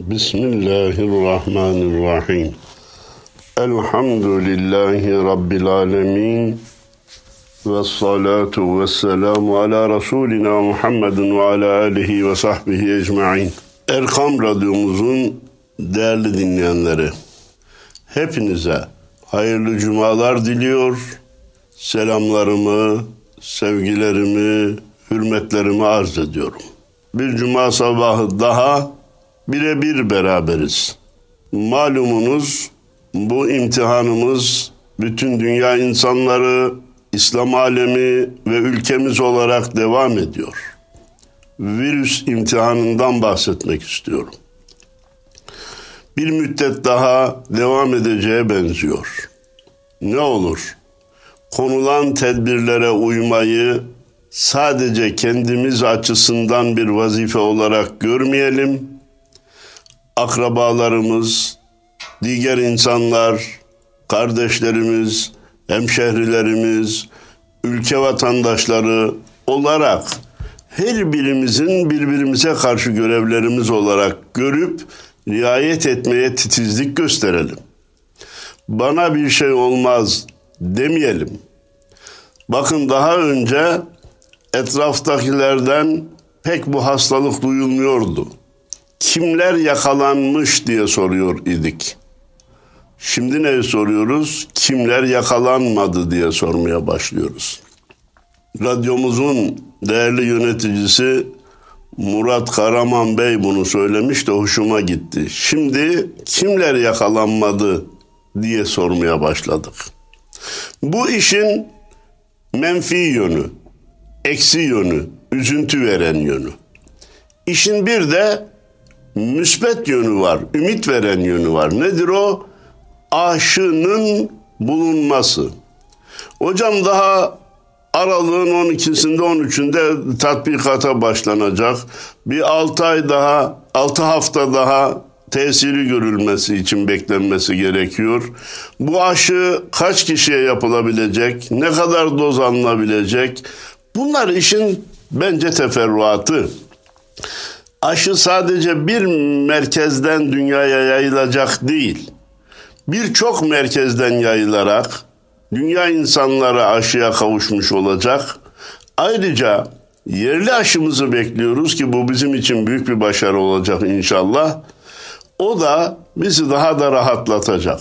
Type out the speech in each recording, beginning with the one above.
Bismillahirrahmanirrahim. Elhamdülillahi Rabbil alemin. Ve salatu ve selamu ala Resulina Muhammedin ve ala alihi ve sahbihi ecma'in. Erkam Radyomuzun değerli dinleyenleri, hepinize hayırlı cumalar diliyor. Selamlarımı, sevgilerimi, hürmetlerimi arz ediyorum. Bir cuma sabahı daha birebir beraberiz. Malumunuz bu imtihanımız bütün dünya insanları, İslam alemi ve ülkemiz olarak devam ediyor. Virüs imtihanından bahsetmek istiyorum. Bir müddet daha devam edeceğe benziyor. Ne olur? Konulan tedbirlere uymayı sadece kendimiz açısından bir vazife olarak görmeyelim. Akrabalarımız, diğer insanlar, kardeşlerimiz, hemşehrilerimiz, ülke vatandaşları olarak her birimizin birbirimize karşı görevlerimiz olarak görüp riayet etmeye titizlik gösterelim. Bana bir şey olmaz demeyelim. Bakın daha önce etraftakilerden pek bu hastalık duyulmuyordu. Kimler yakalanmış diye soruyor idik. Şimdi ne soruyoruz? Kimler yakalanmadı diye sormaya başlıyoruz. Radyomuzun değerli yöneticisi Murat Karaman Bey bunu söylemiş de hoşuma gitti. Şimdi kimler yakalanmadı diye sormaya başladık. Bu işin menfi yönü, eksi yönü, üzüntü veren yönü. İşin bir de müsbet yönü var, ümit veren yönü var. Nedir o? Aşının bulunması. Hocam daha aralığın 12'sinde 13'ünde tatbikata başlanacak. Bir 6 ay daha, 6 hafta daha tesiri görülmesi için beklenmesi gerekiyor. Bu aşı kaç kişiye yapılabilecek? Ne kadar doz alınabilecek? Bunlar işin bence teferruatı. Aşı sadece bir merkezden dünyaya yayılacak değil. Birçok merkezden yayılarak dünya insanları aşıya kavuşmuş olacak. Ayrıca yerli aşımızı bekliyoruz ki bu bizim için büyük bir başarı olacak inşallah. O da bizi daha da rahatlatacak.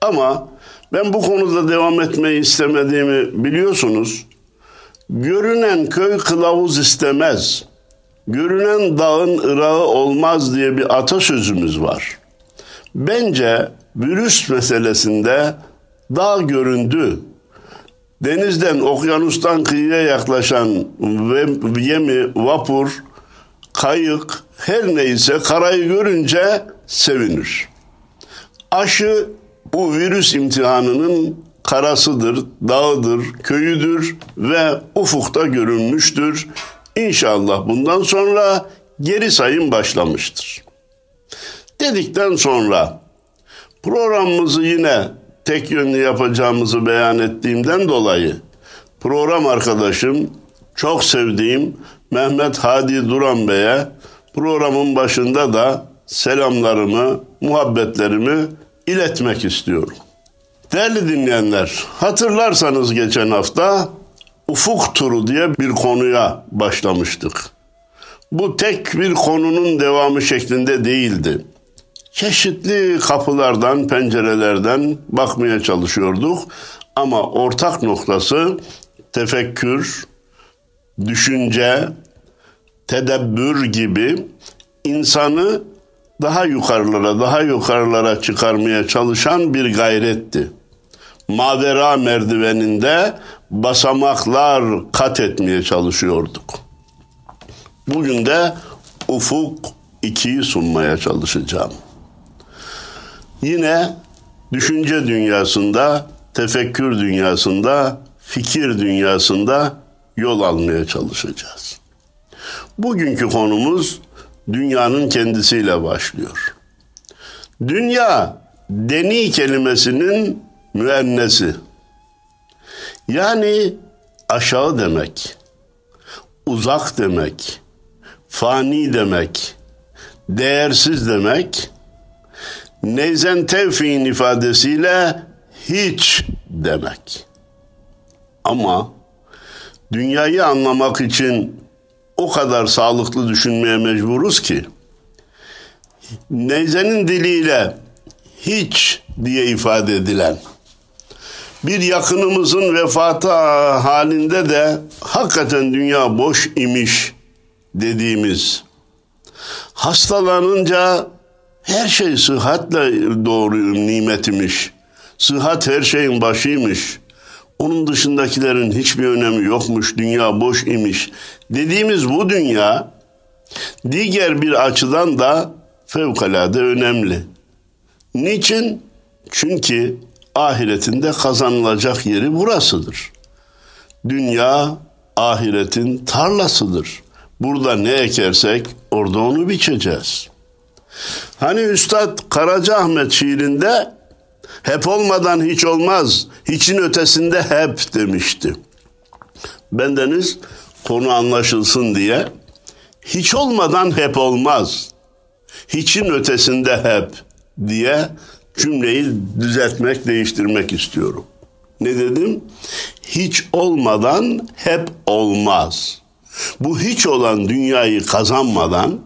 Ama ben bu konuda devam etmeyi istemediğimi biliyorsunuz. Görünen köy kılavuz istemez. Görünen dağın ırağı olmaz diye bir atasözümüz var. Bence virüs meselesinde dağ göründü. Denizden, okyanustan kıyıya yaklaşan yemi, vapur, kayık her neyse karayı görünce sevinir. Aşı bu virüs imtihanının karasıdır, dağıdır, köyüdür ve ufukta görünmüştür. İnşallah bundan sonra geri sayım başlamıştır. Dedikten sonra programımızı yine tek yönlü yapacağımızı beyan ettiğimden dolayı program arkadaşım çok sevdiğim Mehmet Hadi Duran Bey'e programın başında da selamlarımı, muhabbetlerimi iletmek istiyorum. Değerli dinleyenler, hatırlarsanız geçen hafta ufuk turu diye bir konuya başlamıştık. Bu tek bir konunun devamı şeklinde değildi. Çeşitli kapılardan, pencerelerden bakmaya çalışıyorduk ama ortak noktası tefekkür, düşünce, tedebbür gibi insanı daha yukarılara, daha yukarılara çıkarmaya çalışan bir gayretti. Mavera merdiveninde basamaklar kat etmeye çalışıyorduk. Bugün de ufuk 2'yi sunmaya çalışacağım. Yine düşünce dünyasında, tefekkür dünyasında, fikir dünyasında yol almaya çalışacağız. Bugünkü konumuz dünyanın kendisiyle başlıyor. Dünya deni kelimesinin müennesi. Yani aşağı demek, uzak demek, fani demek, değersiz demek. Neyzen tevfi'in ifadesiyle hiç demek. Ama dünyayı anlamak için o kadar sağlıklı düşünmeye mecburuz ki Neyze'nin diliyle hiç diye ifade edilen bir yakınımızın vefatı halinde de hakikaten dünya boş imiş dediğimiz hastalanınca her şey sıhhatle doğru nimet imiş. Sıhhat her şeyin başıymış. Onun dışındakilerin hiçbir önemi yokmuş. Dünya boş imiş. Dediğimiz bu dünya diğer bir açıdan da fevkalade önemli. Niçin? Çünkü ahiretinde kazanılacak yeri burasıdır. Dünya ahiretin tarlasıdır. Burada ne ekersek orada onu biçeceğiz. Hani Üstad Karacaahmet şiirinde hep olmadan hiç olmaz, hiçin ötesinde hep demişti. Bendeniz konu anlaşılsın diye hiç olmadan hep olmaz, hiçin ötesinde hep diye cümleyi düzeltmek, değiştirmek istiyorum. Ne dedim? Hiç olmadan hep olmaz. Bu hiç olan dünyayı kazanmadan,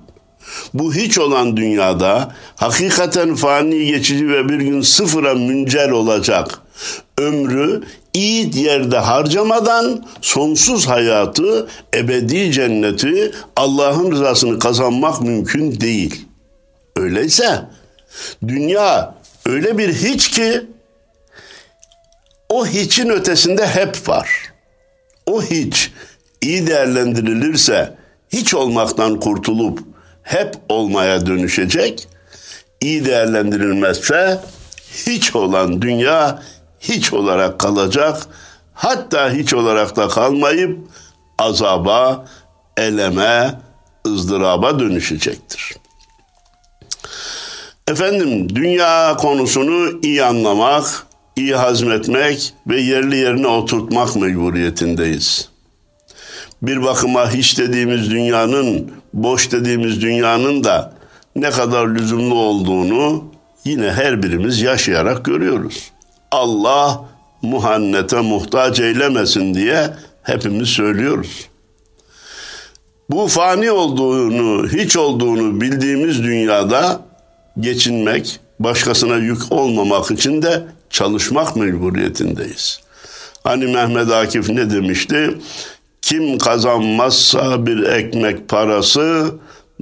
bu hiç olan dünyada hakikaten fani geçici ve bir gün sıfıra müncer olacak ömrü iyi yerde harcamadan sonsuz hayatı, ebedi cenneti, Allah'ın rızasını kazanmak mümkün değil. Öyleyse dünya öyle bir hiç ki o hiçin ötesinde hep var. O hiç iyi değerlendirilirse hiç olmaktan kurtulup hep olmaya dönüşecek. İyi değerlendirilmezse hiç olan dünya hiç olarak kalacak. Hatta hiç olarak da kalmayıp azaba, eleme, ızdıraba dönüşecektir. Efendim dünya konusunu iyi anlamak, iyi hazmetmek ve yerli yerine oturtmak mecburiyetindeyiz. Bir bakıma hiç dediğimiz dünyanın, boş dediğimiz dünyanın da ne kadar lüzumlu olduğunu yine her birimiz yaşayarak görüyoruz. Allah muhannete muhtaç eylemesin diye hepimiz söylüyoruz. Bu fani olduğunu, hiç olduğunu bildiğimiz dünyada geçinmek, başkasına yük olmamak için de çalışmak mecburiyetindeyiz. Hani Mehmet Akif ne demişti? Kim kazanmazsa bir ekmek parası,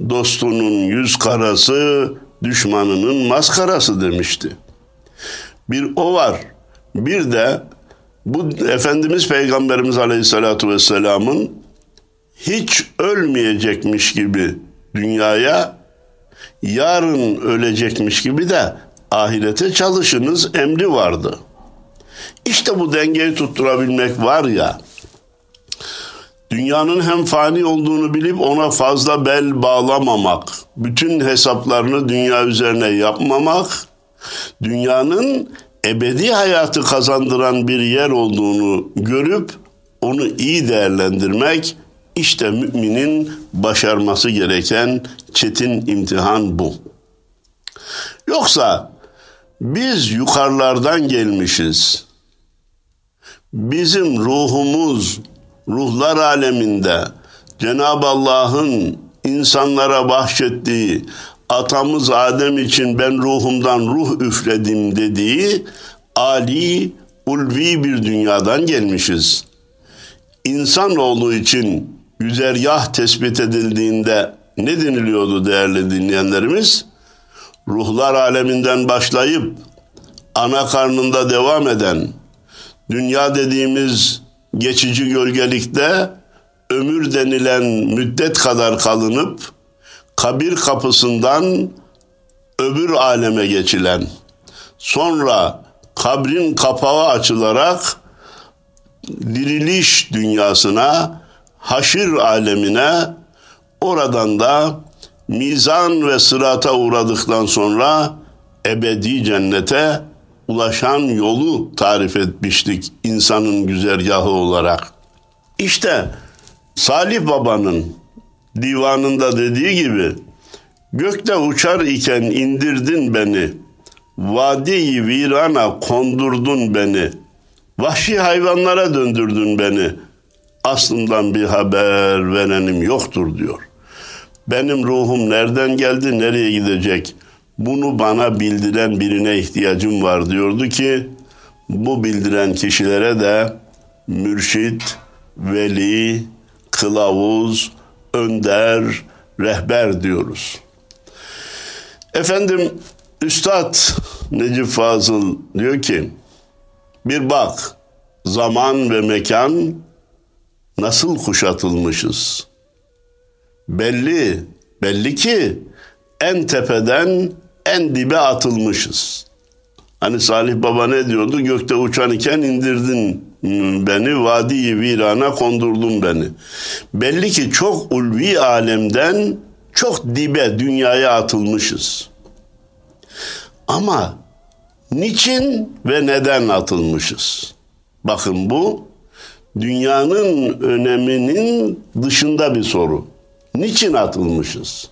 dostunun yüz karası, düşmanının maskarası demişti. Bir o var. Bir de bu Efendimiz Peygamberimiz Aleyhisselatü Vesselam'ın hiç ölmeyecekmiş gibi dünyaya yarın ölecekmiş gibi de ahirete çalışınız emri vardı. İşte bu dengeyi tutturabilmek var ya, dünyanın hem fani olduğunu bilip ona fazla bel bağlamamak, bütün hesaplarını dünya üzerine yapmamak, dünyanın ebedi hayatı kazandıran bir yer olduğunu görüp onu iyi değerlendirmek işte müminin başarması gereken çetin imtihan bu. Yoksa biz yukarılardan gelmişiz. Bizim ruhumuz ruhlar aleminde Cenab-ı Allah'ın insanlara bahşettiği atamız Adem için ben ruhumdan ruh üfledim dediği ali, ulvi bir dünyadan gelmişiz. İnsanoğlu için güzergah tespit edildiğinde ne deniliyordu değerli dinleyenlerimiz? Ruhlar aleminden başlayıp ana karnında devam eden dünya dediğimiz geçici gölgelikte ömür denilen müddet kadar kalınıp kabir kapısından öbür aleme geçilen sonra kabrin kapağı açılarak diriliş dünyasına haşir alemine oradan da mizan ve sırata uğradıktan sonra ebedi cennete ulaşan yolu tarif etmiştik insanın güzergahı olarak. İşte Salih Baba'nın divanında dediği gibi Gökte uçar iken indirdin beni. Vadiyi virana kondurdun beni. Vahşi hayvanlara döndürdün beni. Aslından bir haber verenim yoktur diyor. Benim ruhum nereden geldi, nereye gidecek? Bunu bana bildiren birine ihtiyacım var diyordu ki bu bildiren kişilere de mürşit, veli, kılavuz, önder, rehber diyoruz. Efendim Üstad Necip Fazıl diyor ki bir bak zaman ve mekan nasıl kuşatılmışız. Belli, belli ki en tepeden en dibe atılmışız. Hani Salih Baba ne diyordu? Gökte uçan iken indirdin beni, vadi virana kondurdun beni. Belli ki çok ulvi alemden çok dibe dünyaya atılmışız. Ama niçin ve neden atılmışız? Bakın bu dünyanın öneminin dışında bir soru. Niçin atılmışız?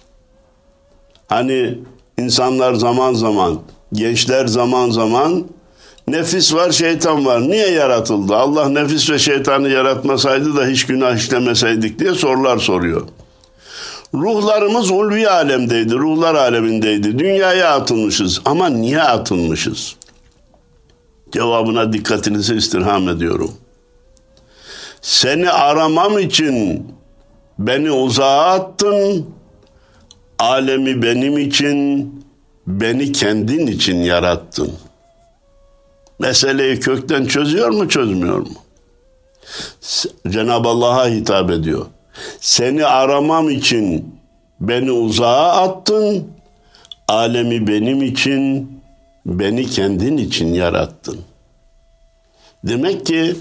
Hani insanlar zaman zaman, gençler zaman zaman nefis var, şeytan var. Niye yaratıldı? Allah nefis ve şeytanı yaratmasaydı da hiç günah işlemeseydik diye sorular soruyor. Ruhlarımız ulvi alemdeydi, ruhlar alemindeydi. Dünyaya atılmışız ama niye atılmışız? Cevabına dikkatinizi istirham ediyorum. Seni aramam için beni uzağa attın, alemi benim için, beni kendin için yarattın. Meseleyi kökten çözüyor mu, çözmüyor mu? Cenab-ı Allah'a hitap ediyor. Seni aramam için beni uzağa attın, alemi benim için, beni kendin için yarattın. Demek ki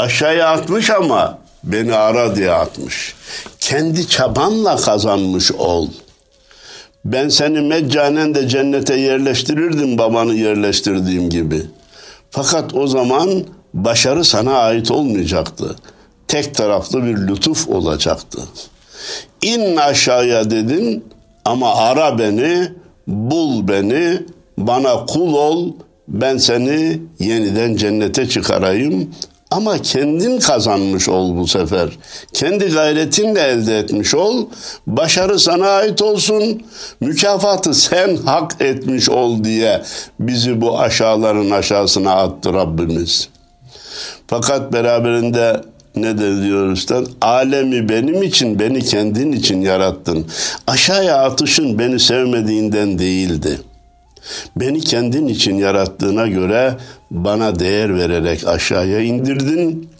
aşağıya atmış ama beni ara diye atmış. Kendi çabanla kazanmış ol. Ben seni meccanen de cennete yerleştirirdim babanı yerleştirdiğim gibi. Fakat o zaman başarı sana ait olmayacaktı. Tek taraflı bir lütuf olacaktı. İn aşağıya dedin ama ara beni, bul beni, bana kul ol, ben seni yeniden cennete çıkarayım, ama kendin kazanmış ol bu sefer. Kendi gayretinle elde etmiş ol. Başarı sana ait olsun. Mükafatı sen hak etmiş ol diye bizi bu aşağıların aşağısına attı Rabbimiz. Fakat beraberinde ne de diyor üstad? Alemi benim için, beni kendin için yarattın. Aşağıya atışın beni sevmediğinden değildi.'' Beni kendin için yarattığına göre bana değer vererek aşağıya indirdin.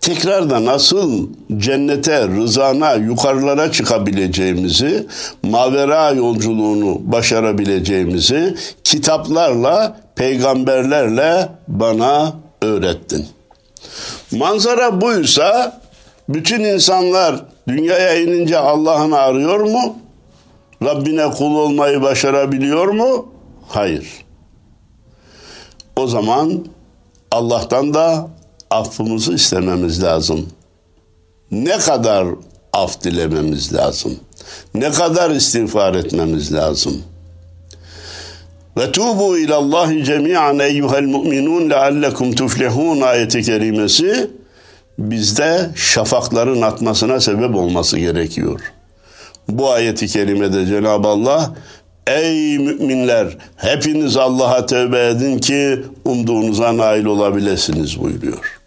Tekrar da nasıl cennete, rızana, yukarılara çıkabileceğimizi, mavera yolculuğunu başarabileceğimizi kitaplarla, peygamberlerle bana öğrettin. Manzara buysa bütün insanlar dünyaya inince Allah'ını arıyor mu? Rabbine kul olmayı başarabiliyor mu? Hayır. O zaman Allah'tan da affımızı istememiz lazım. Ne kadar af dilememiz lazım. Ne kadar istiğfar etmemiz lazım. Ve tubu ilallahi cemi'an eyyuhel mu'minun leallekum tuflihun ayeti kerimesi bizde şafakların atmasına sebep olması gerekiyor. Bu ayeti kerimede Cenab-ı Allah Ey müminler hepiniz Allah'a tövbe edin ki umduğunuza nail olabilirsiniz buyuruyor.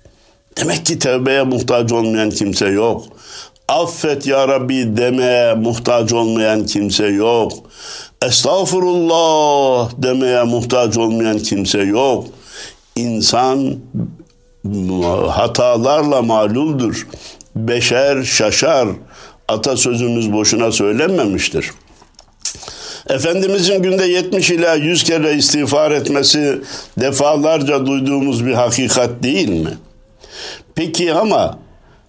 Demek ki tövbeye muhtaç olmayan kimse yok. Affet ya Rabbi demeye muhtaç olmayan kimse yok. Estağfurullah demeye muhtaç olmayan kimse yok. İnsan hatalarla maluldur. Beşer şaşar. Atasözümüz boşuna söylenmemiştir. Efendimizin günde 70 ila 100 kere istiğfar etmesi defalarca duyduğumuz bir hakikat değil mi? Peki ama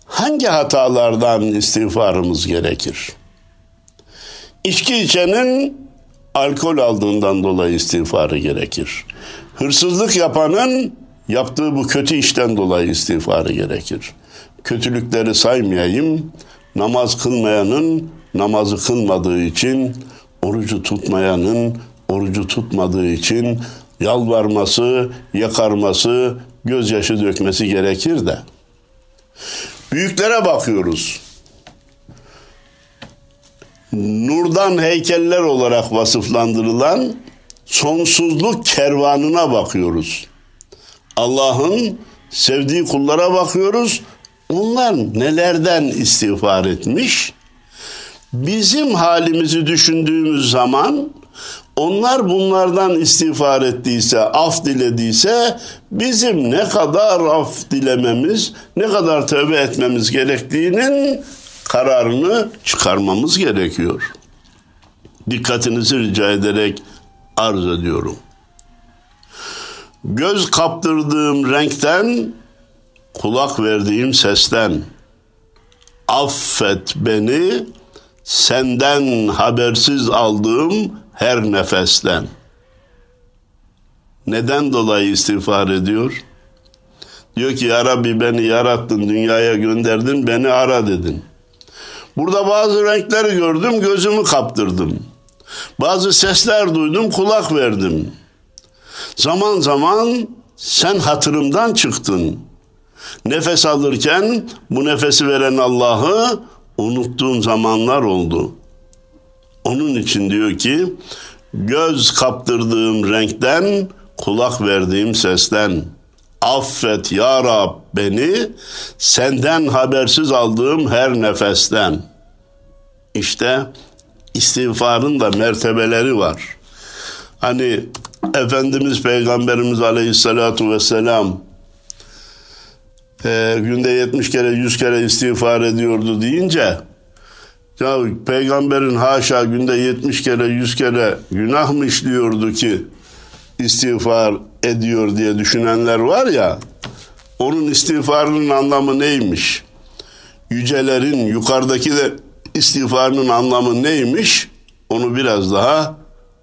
hangi hatalardan istiğfarımız gerekir? İçki içenin alkol aldığından dolayı istiğfarı gerekir. Hırsızlık yapanın yaptığı bu kötü işten dolayı istiğfarı gerekir. Kötülükleri saymayayım. Namaz kılmayanın namazı kılmadığı için orucu tutmayanın orucu tutmadığı için yalvarması, yakarması, gözyaşı dökmesi gerekir de. Büyüklere bakıyoruz. Nurdan heykeller olarak vasıflandırılan sonsuzluk kervanına bakıyoruz. Allah'ın sevdiği kullara bakıyoruz. Onlar nelerden istiğfar etmiş? Bizim halimizi düşündüğümüz zaman onlar bunlardan istiğfar ettiyse, af dilediyse bizim ne kadar af dilememiz, ne kadar tövbe etmemiz gerektiğinin kararını çıkarmamız gerekiyor. Dikkatinizi rica ederek arz ediyorum. Göz kaptırdığım renkten, kulak verdiğim sesten, affet beni, senden habersiz aldığım her nefesten. Neden dolayı istiğfar ediyor? Diyor ki ya Rabbi beni yarattın, dünyaya gönderdin, beni ara dedin. Burada bazı renkleri gördüm, gözümü kaptırdım. Bazı sesler duydum, kulak verdim. Zaman zaman sen hatırımdan çıktın. Nefes alırken bu nefesi veren Allah'ı unuttuğum zamanlar oldu. Onun için diyor ki göz kaptırdığım renkten, kulak verdiğim sesten affet ya Rab beni senden habersiz aldığım her nefesten. İşte istiğfarın da mertebeleri var. Hani Efendimiz Peygamberimiz Aleyhisselatu Vesselam e, günde 70 kere 100 kere istiğfar ediyordu deyince ya peygamberin haşa günde 70 kere 100 kere günah mı işliyordu ki istiğfar ediyor diye düşünenler var ya onun istiğfarının anlamı neymiş? Yücelerin yukarıdaki de istiğfarının anlamı neymiş? Onu biraz daha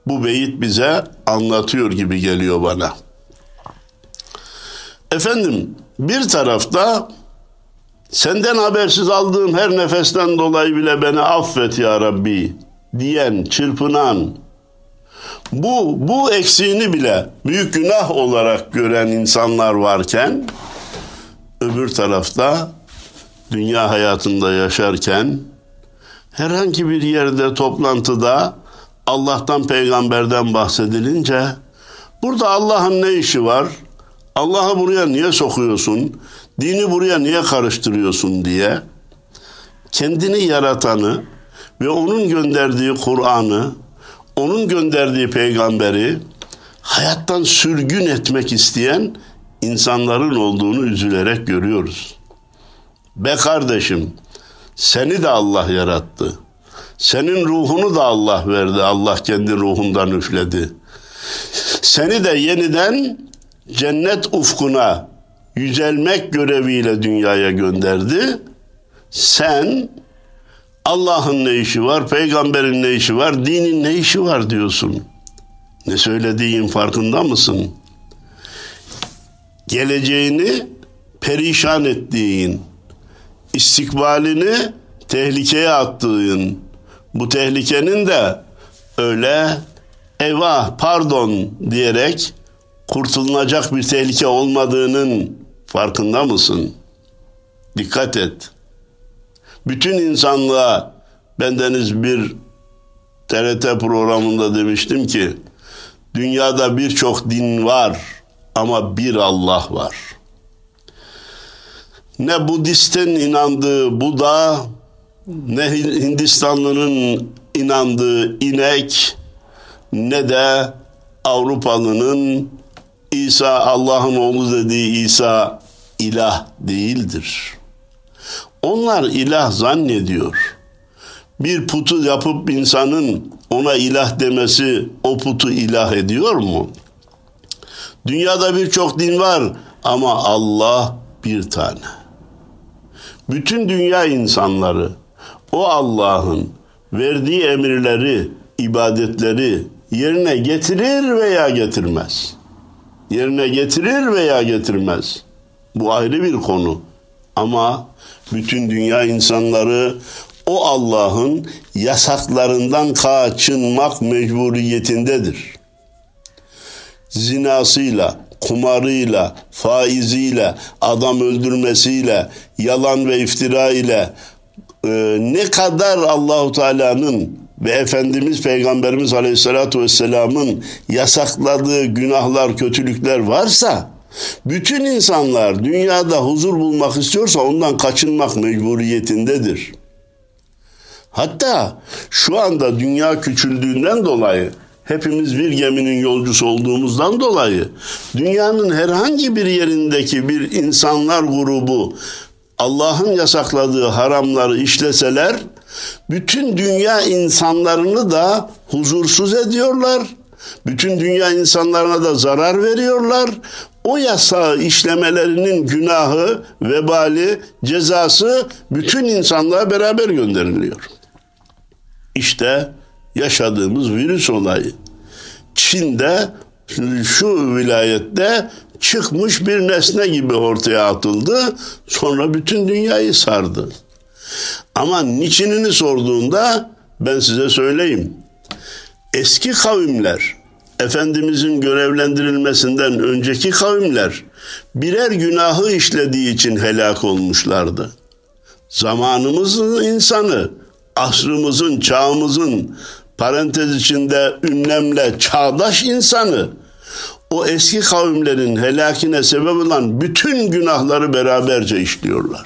bu beyit bize anlatıyor gibi geliyor bana. Efendim bir tarafta senden habersiz aldığım her nefesten dolayı bile beni affet ya Rabbi diyen, çırpınan, bu, bu eksiğini bile büyük günah olarak gören insanlar varken, öbür tarafta dünya hayatında yaşarken, herhangi bir yerde toplantıda Allah'tan peygamberden bahsedilince, burada Allah'ın ne işi var? Allah'ı buraya niye sokuyorsun? Dini buraya niye karıştırıyorsun diye kendini yaratanı ve onun gönderdiği Kur'an'ı, onun gönderdiği peygamberi hayattan sürgün etmek isteyen insanların olduğunu üzülerek görüyoruz. Be kardeşim, seni de Allah yarattı. Senin ruhunu da Allah verdi. Allah kendi ruhundan üfledi. Seni de yeniden cennet ufkuna yücelmek göreviyle dünyaya gönderdi. Sen Allah'ın ne işi var, peygamberin ne işi var, dinin ne işi var diyorsun. Ne söylediğin farkında mısın? Geleceğini perişan ettiğin, istikbalini tehlikeye attığın, bu tehlikenin de öyle eyvah pardon diyerek kurtulunacak bir tehlike olmadığının farkında mısın? Dikkat et. Bütün insanlığa bendeniz bir TRT programında demiştim ki dünyada birçok din var ama bir Allah var. Ne Budist'in inandığı Buda, ne Hindistanlı'nın inandığı inek, ne de Avrupalının İsa Allah'ın oğlu dediği İsa ilah değildir. Onlar ilah zannediyor. Bir putu yapıp insanın ona ilah demesi o putu ilah ediyor mu? Dünyada birçok din var ama Allah bir tane. Bütün dünya insanları o Allah'ın verdiği emirleri, ibadetleri yerine getirir veya getirmez yerine getirir veya getirmez. Bu ayrı bir konu. Ama bütün dünya insanları o Allah'ın yasaklarından kaçınmak mecburiyetindedir. Zinasıyla, kumarıyla, faiziyle, adam öldürmesiyle, yalan ve iftira ile e, ne kadar Allahu Teala'nın ve Efendimiz Peygamberimiz Aleyhisselatü Vesselam'ın yasakladığı günahlar, kötülükler varsa bütün insanlar dünyada huzur bulmak istiyorsa ondan kaçınmak mecburiyetindedir. Hatta şu anda dünya küçüldüğünden dolayı hepimiz bir geminin yolcusu olduğumuzdan dolayı dünyanın herhangi bir yerindeki bir insanlar grubu Allah'ın yasakladığı haramları işleseler bütün dünya insanlarını da huzursuz ediyorlar. Bütün dünya insanlarına da zarar veriyorlar. O yasağı işlemelerinin günahı, vebali, cezası bütün insanlığa beraber gönderiliyor. İşte yaşadığımız virüs olayı. Çin'de şu vilayette çıkmış bir nesne gibi ortaya atıldı. Sonra bütün dünyayı sardı. Ama niçinini sorduğunda ben size söyleyeyim. Eski kavimler, Efendimizin görevlendirilmesinden önceki kavimler birer günahı işlediği için helak olmuşlardı. Zamanımızın insanı, asrımızın, çağımızın parantez içinde ünlemle çağdaş insanı o eski kavimlerin helakine sebep olan bütün günahları beraberce işliyorlar.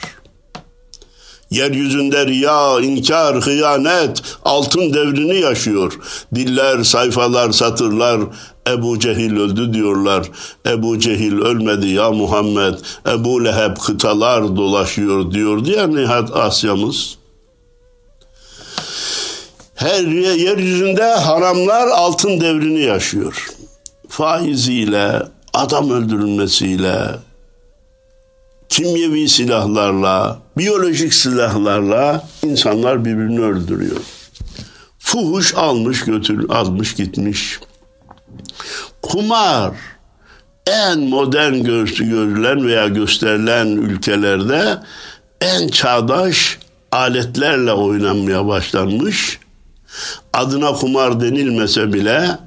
Yeryüzünde riya, inkar, hıyanet altın devrini yaşıyor. Diller, sayfalar, satırlar Ebu Cehil öldü diyorlar. Ebu Cehil ölmedi ya Muhammed. Ebu Leheb kıtalar dolaşıyor diyor diye Nihat Asya'mız. Her yeryüzünde haramlar altın devrini yaşıyor. Faiziyle, adam öldürülmesiyle, kimyevi silahlarla, biyolojik silahlarla insanlar birbirini öldürüyor. Fuhuş almış götür, almış gitmiş. Kumar en modern görülen veya gösterilen ülkelerde en çağdaş aletlerle oynanmaya başlanmış. Adına kumar denilmese bile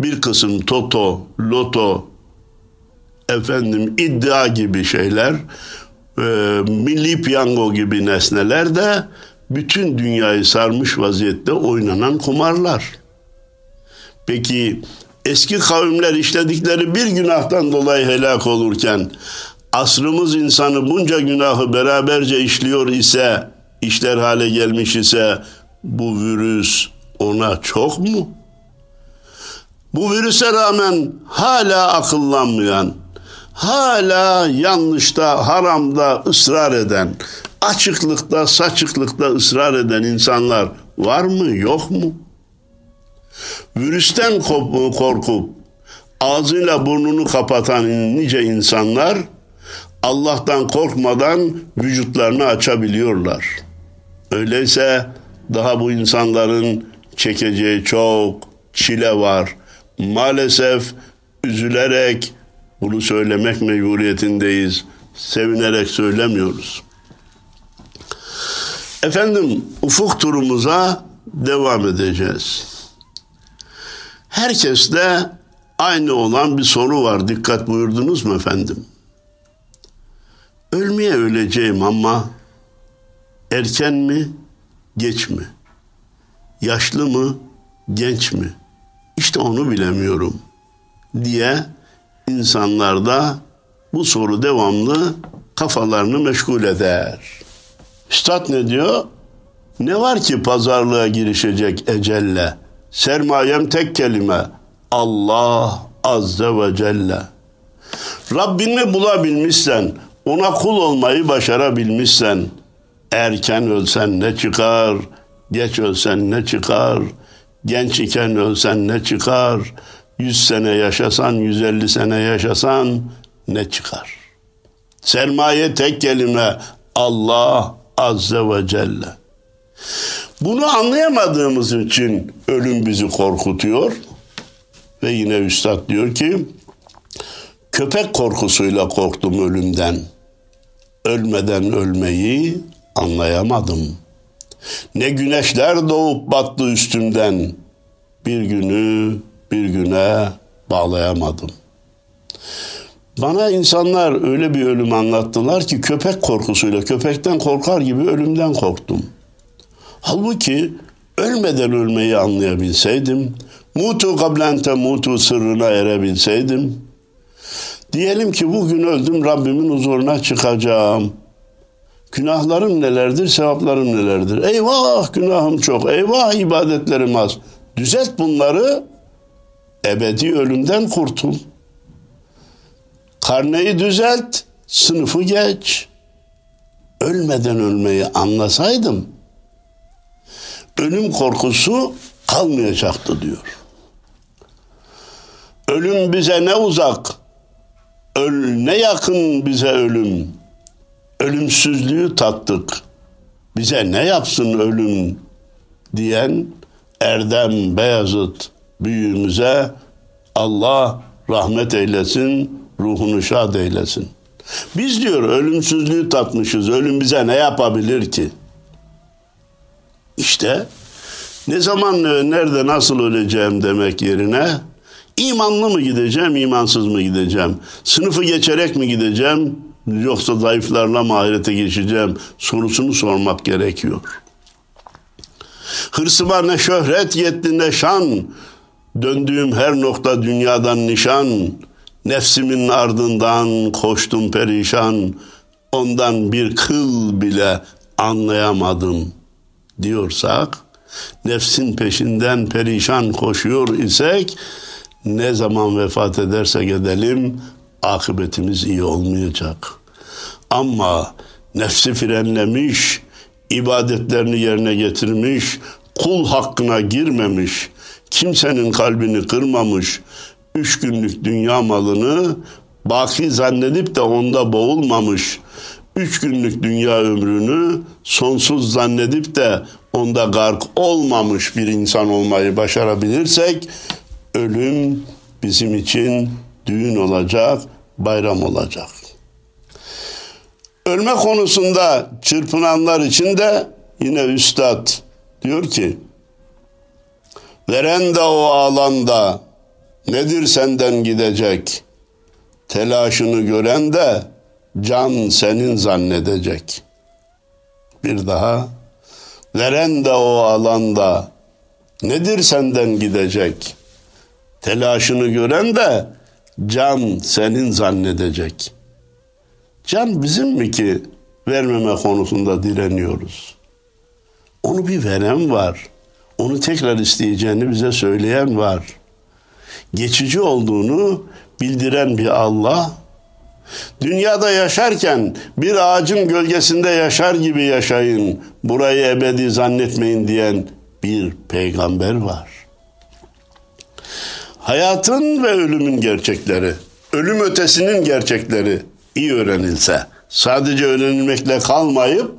bir kısım toto, loto, efendim iddia gibi şeyler, e, milli piyango gibi nesneler de bütün dünyayı sarmış vaziyette oynanan kumarlar. Peki eski kavimler işledikleri bir günahtan dolayı helak olurken asrımız insanı bunca günahı beraberce işliyor ise, işler hale gelmiş ise bu virüs ona çok mu? Bu virüse rağmen hala akıllanmayan, hala yanlışta, haramda ısrar eden, açıklıkta, saçıklıkta ısrar eden insanlar var mı, yok mu? Virüsten korkup ağzıyla burnunu kapatan nice insanlar Allah'tan korkmadan vücutlarını açabiliyorlar. Öyleyse daha bu insanların çekeceği çok çile var. Maalesef üzülerek bunu söylemek mecburiyetindeyiz. Sevinerek söylemiyoruz. Efendim ufuk turumuza devam edeceğiz. Herkeste aynı olan bir soru var. Dikkat buyurdunuz mu efendim? Ölmeye öleceğim ama erken mi, geç mi? Yaşlı mı, genç mi? İşte onu bilemiyorum diye insanlarda bu soru devamlı kafalarını meşgul eder. Üstad ne diyor? Ne var ki pazarlığa girişecek ecelle? Sermayem tek kelime. Allah Azze ve Celle. Rabbini bulabilmişsen, ona kul olmayı başarabilmişsen, erken ölsen ne çıkar, geç ölsen ne çıkar, genç iken ölsen ne çıkar, 100 sene yaşasan, 150 sene yaşasan ne çıkar? Sermaye tek kelime Allah Azze ve Celle. Bunu anlayamadığımız için ölüm bizi korkutuyor. Ve yine Üstad diyor ki, köpek korkusuyla korktum ölümden. Ölmeden ölmeyi anlayamadım. Ne güneşler doğup battı üstümden. Bir günü bir güne bağlayamadım. Bana insanlar öyle bir ölüm anlattılar ki köpek korkusuyla, köpekten korkar gibi ölümden korktum. Halbuki ölmeden ölmeyi anlayabilseydim, mutu kablente mutu sırrına erebilseydim, diyelim ki bugün öldüm Rabbimin huzuruna çıkacağım. Günahlarım nelerdir, sevaplarım nelerdir? Eyvah günahım çok, eyvah ibadetlerim az. Düzelt bunları, ebedi ölümden kurtul. Karneyi düzelt, sınıfı geç. Ölmeden ölmeyi anlasaydım, ölüm korkusu kalmayacaktı diyor. Ölüm bize ne uzak, öl ne yakın bize ölüm. Ölümsüzlüğü tattık. Bize ne yapsın ölüm diyen Erdem Beyazıt büyüğümüze Allah rahmet eylesin, ruhunu şad eylesin. Biz diyor ölümsüzlüğü tatmışız. Ölüm bize ne yapabilir ki? İşte ne zaman nerede nasıl öleceğim demek yerine imanlı mı gideceğim, imansız mı gideceğim? Sınıfı geçerek mi gideceğim yoksa zayıflarla mı ahirete geçeceğim sorusunu sormak gerekiyor. Hırsıma ne şöhret yetti ne şan, döndüğüm her nokta dünyadan nişan, nefsimin ardından koştum perişan, ondan bir kıl bile anlayamadım diyorsak, nefsin peşinden perişan koşuyor isek, ne zaman vefat edersek edelim, akıbetimiz iyi olmayacak. Ama nefsi frenlemiş, ibadetlerini yerine getirmiş, kul hakkına girmemiş, kimsenin kalbini kırmamış, üç günlük dünya malını baki zannedip de onda boğulmamış, üç günlük dünya ömrünü sonsuz zannedip de onda gark olmamış bir insan olmayı başarabilirsek, ölüm bizim için düğün olacak, bayram olacak. Ölme konusunda çırpınanlar için de yine üstad diyor ki Veren de o alanda nedir senden gidecek? Telaşını gören de can senin zannedecek. Bir daha veren de o alanda nedir senden gidecek? Telaşını gören de can senin zannedecek. Can bizim mi ki vermeme konusunda direniyoruz? Onu bir veren var. Onu tekrar isteyeceğini bize söyleyen var. Geçici olduğunu bildiren bir Allah. Dünyada yaşarken bir ağacın gölgesinde yaşar gibi yaşayın. Burayı ebedi zannetmeyin diyen bir peygamber var. Hayatın ve ölümün gerçekleri, ölüm ötesinin gerçekleri iyi öğrenilse, sadece öğrenilmekle kalmayıp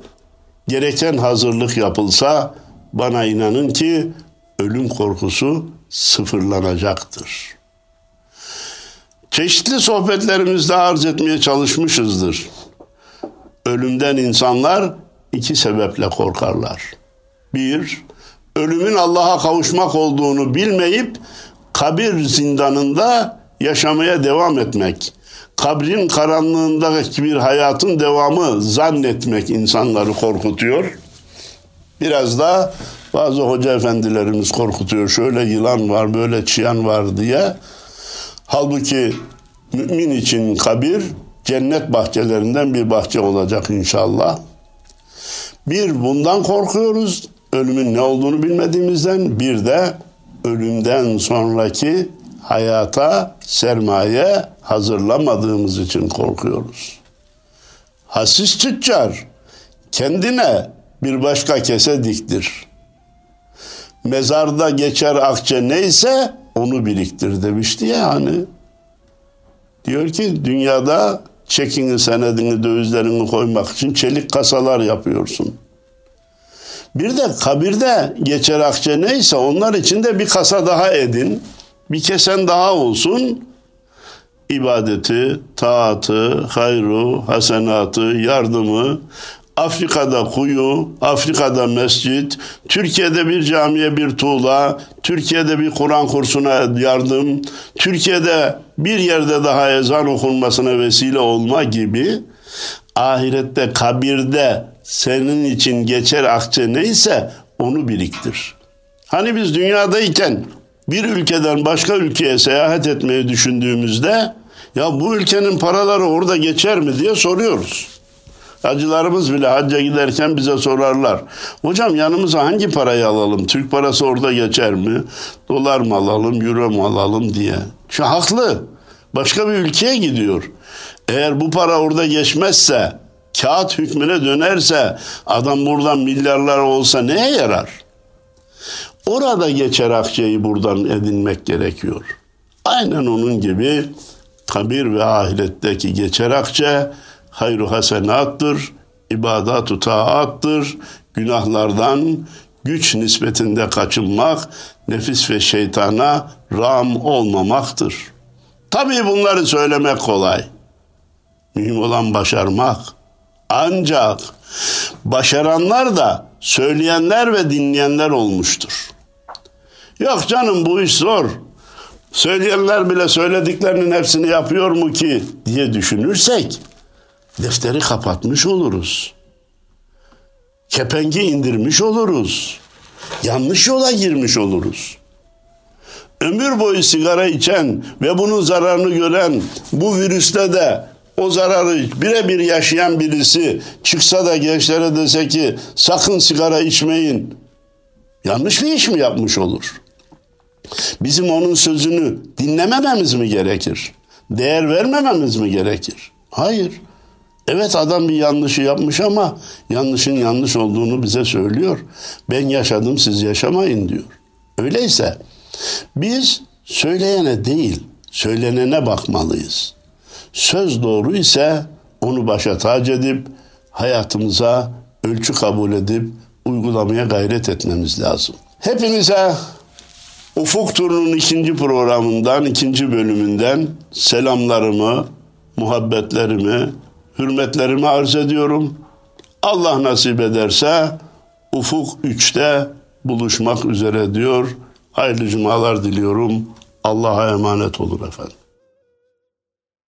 gereken hazırlık yapılsa bana inanın ki ölüm korkusu sıfırlanacaktır. Çeşitli sohbetlerimizde arz etmeye çalışmışızdır. Ölümden insanlar iki sebeple korkarlar. Bir, ölümün Allah'a kavuşmak olduğunu bilmeyip kabir zindanında yaşamaya devam etmek, kabrin karanlığındaki bir hayatın devamı zannetmek insanları korkutuyor. Biraz da bazı hoca efendilerimiz korkutuyor. Şöyle yılan var, böyle çıyan var diye. Halbuki mümin için kabir cennet bahçelerinden bir bahçe olacak inşallah. Bir bundan korkuyoruz. Ölümün ne olduğunu bilmediğimizden bir de ölümden sonraki hayata sermaye hazırlamadığımız için korkuyoruz. Hasis tüccar kendine bir başka kese diktir. Mezarda geçer akçe neyse onu biriktir demişti ya hani. Diyor ki dünyada çekini, senedini, dövizlerini koymak için çelik kasalar yapıyorsun. Bir de kabirde geçer akçe neyse onlar için de bir kasa daha edin. Bir kesen daha olsun. İbadeti, taatı, hayru, hasenatı, yardımı, Afrika'da kuyu, Afrika'da mescit, Türkiye'de bir camiye bir tuğla, Türkiye'de bir Kur'an kursuna yardım, Türkiye'de bir yerde daha ezan okunmasına vesile olma gibi ahirette kabirde senin için geçer akçe neyse onu biriktir. Hani biz dünyadayken bir ülkeden başka ülkeye seyahat etmeyi düşündüğümüzde ya bu ülkenin paraları orada geçer mi diye soruyoruz. Hacılarımız bile hacca giderken bize sorarlar. Hocam yanımıza hangi parayı alalım? Türk parası orada geçer mi? Dolar mı alalım, euro mu alalım diye. Şu haklı. Başka bir ülkeye gidiyor. Eğer bu para orada geçmezse, kağıt hükmüne dönerse, adam buradan milyarlar olsa neye yarar? Orada geçer akçeyi buradan edinmek gerekiyor. Aynen onun gibi kabir ve ahiretteki geçer akçe hayru hasenattır, ibadatu taattır, günahlardan güç nispetinde kaçınmak, nefis ve şeytana ram olmamaktır. Tabii bunları söylemek kolay. Mühim olan başarmak. Ancak başaranlar da söyleyenler ve dinleyenler olmuştur. Yok canım bu iş zor. Söyleyenler bile söylediklerinin hepsini yapıyor mu ki diye düşünürsek defteri kapatmış oluruz. Kepengi indirmiş oluruz. Yanlış yola girmiş oluruz. Ömür boyu sigara içen ve bunun zararını gören bu virüste de o zararı birebir yaşayan birisi çıksa da gençlere dese ki sakın sigara içmeyin. Yanlış bir iş mi yapmış olur? Bizim onun sözünü dinlemememiz mi gerekir? Değer vermememiz mi gerekir? Hayır. Evet adam bir yanlışı yapmış ama yanlışın yanlış olduğunu bize söylüyor. Ben yaşadım siz yaşamayın diyor. Öyleyse biz söyleyene değil söylenene bakmalıyız. Söz doğru ise onu başa tac edip hayatımıza ölçü kabul edip uygulamaya gayret etmemiz lazım. Hepinize Ufuk Turu'nun ikinci programından, ikinci bölümünden selamlarımı, muhabbetlerimi, hürmetlerimi arz ediyorum. Allah nasip ederse Ufuk 3'te buluşmak üzere diyor. Hayırlı cumalar diliyorum. Allah'a emanet olun efendim.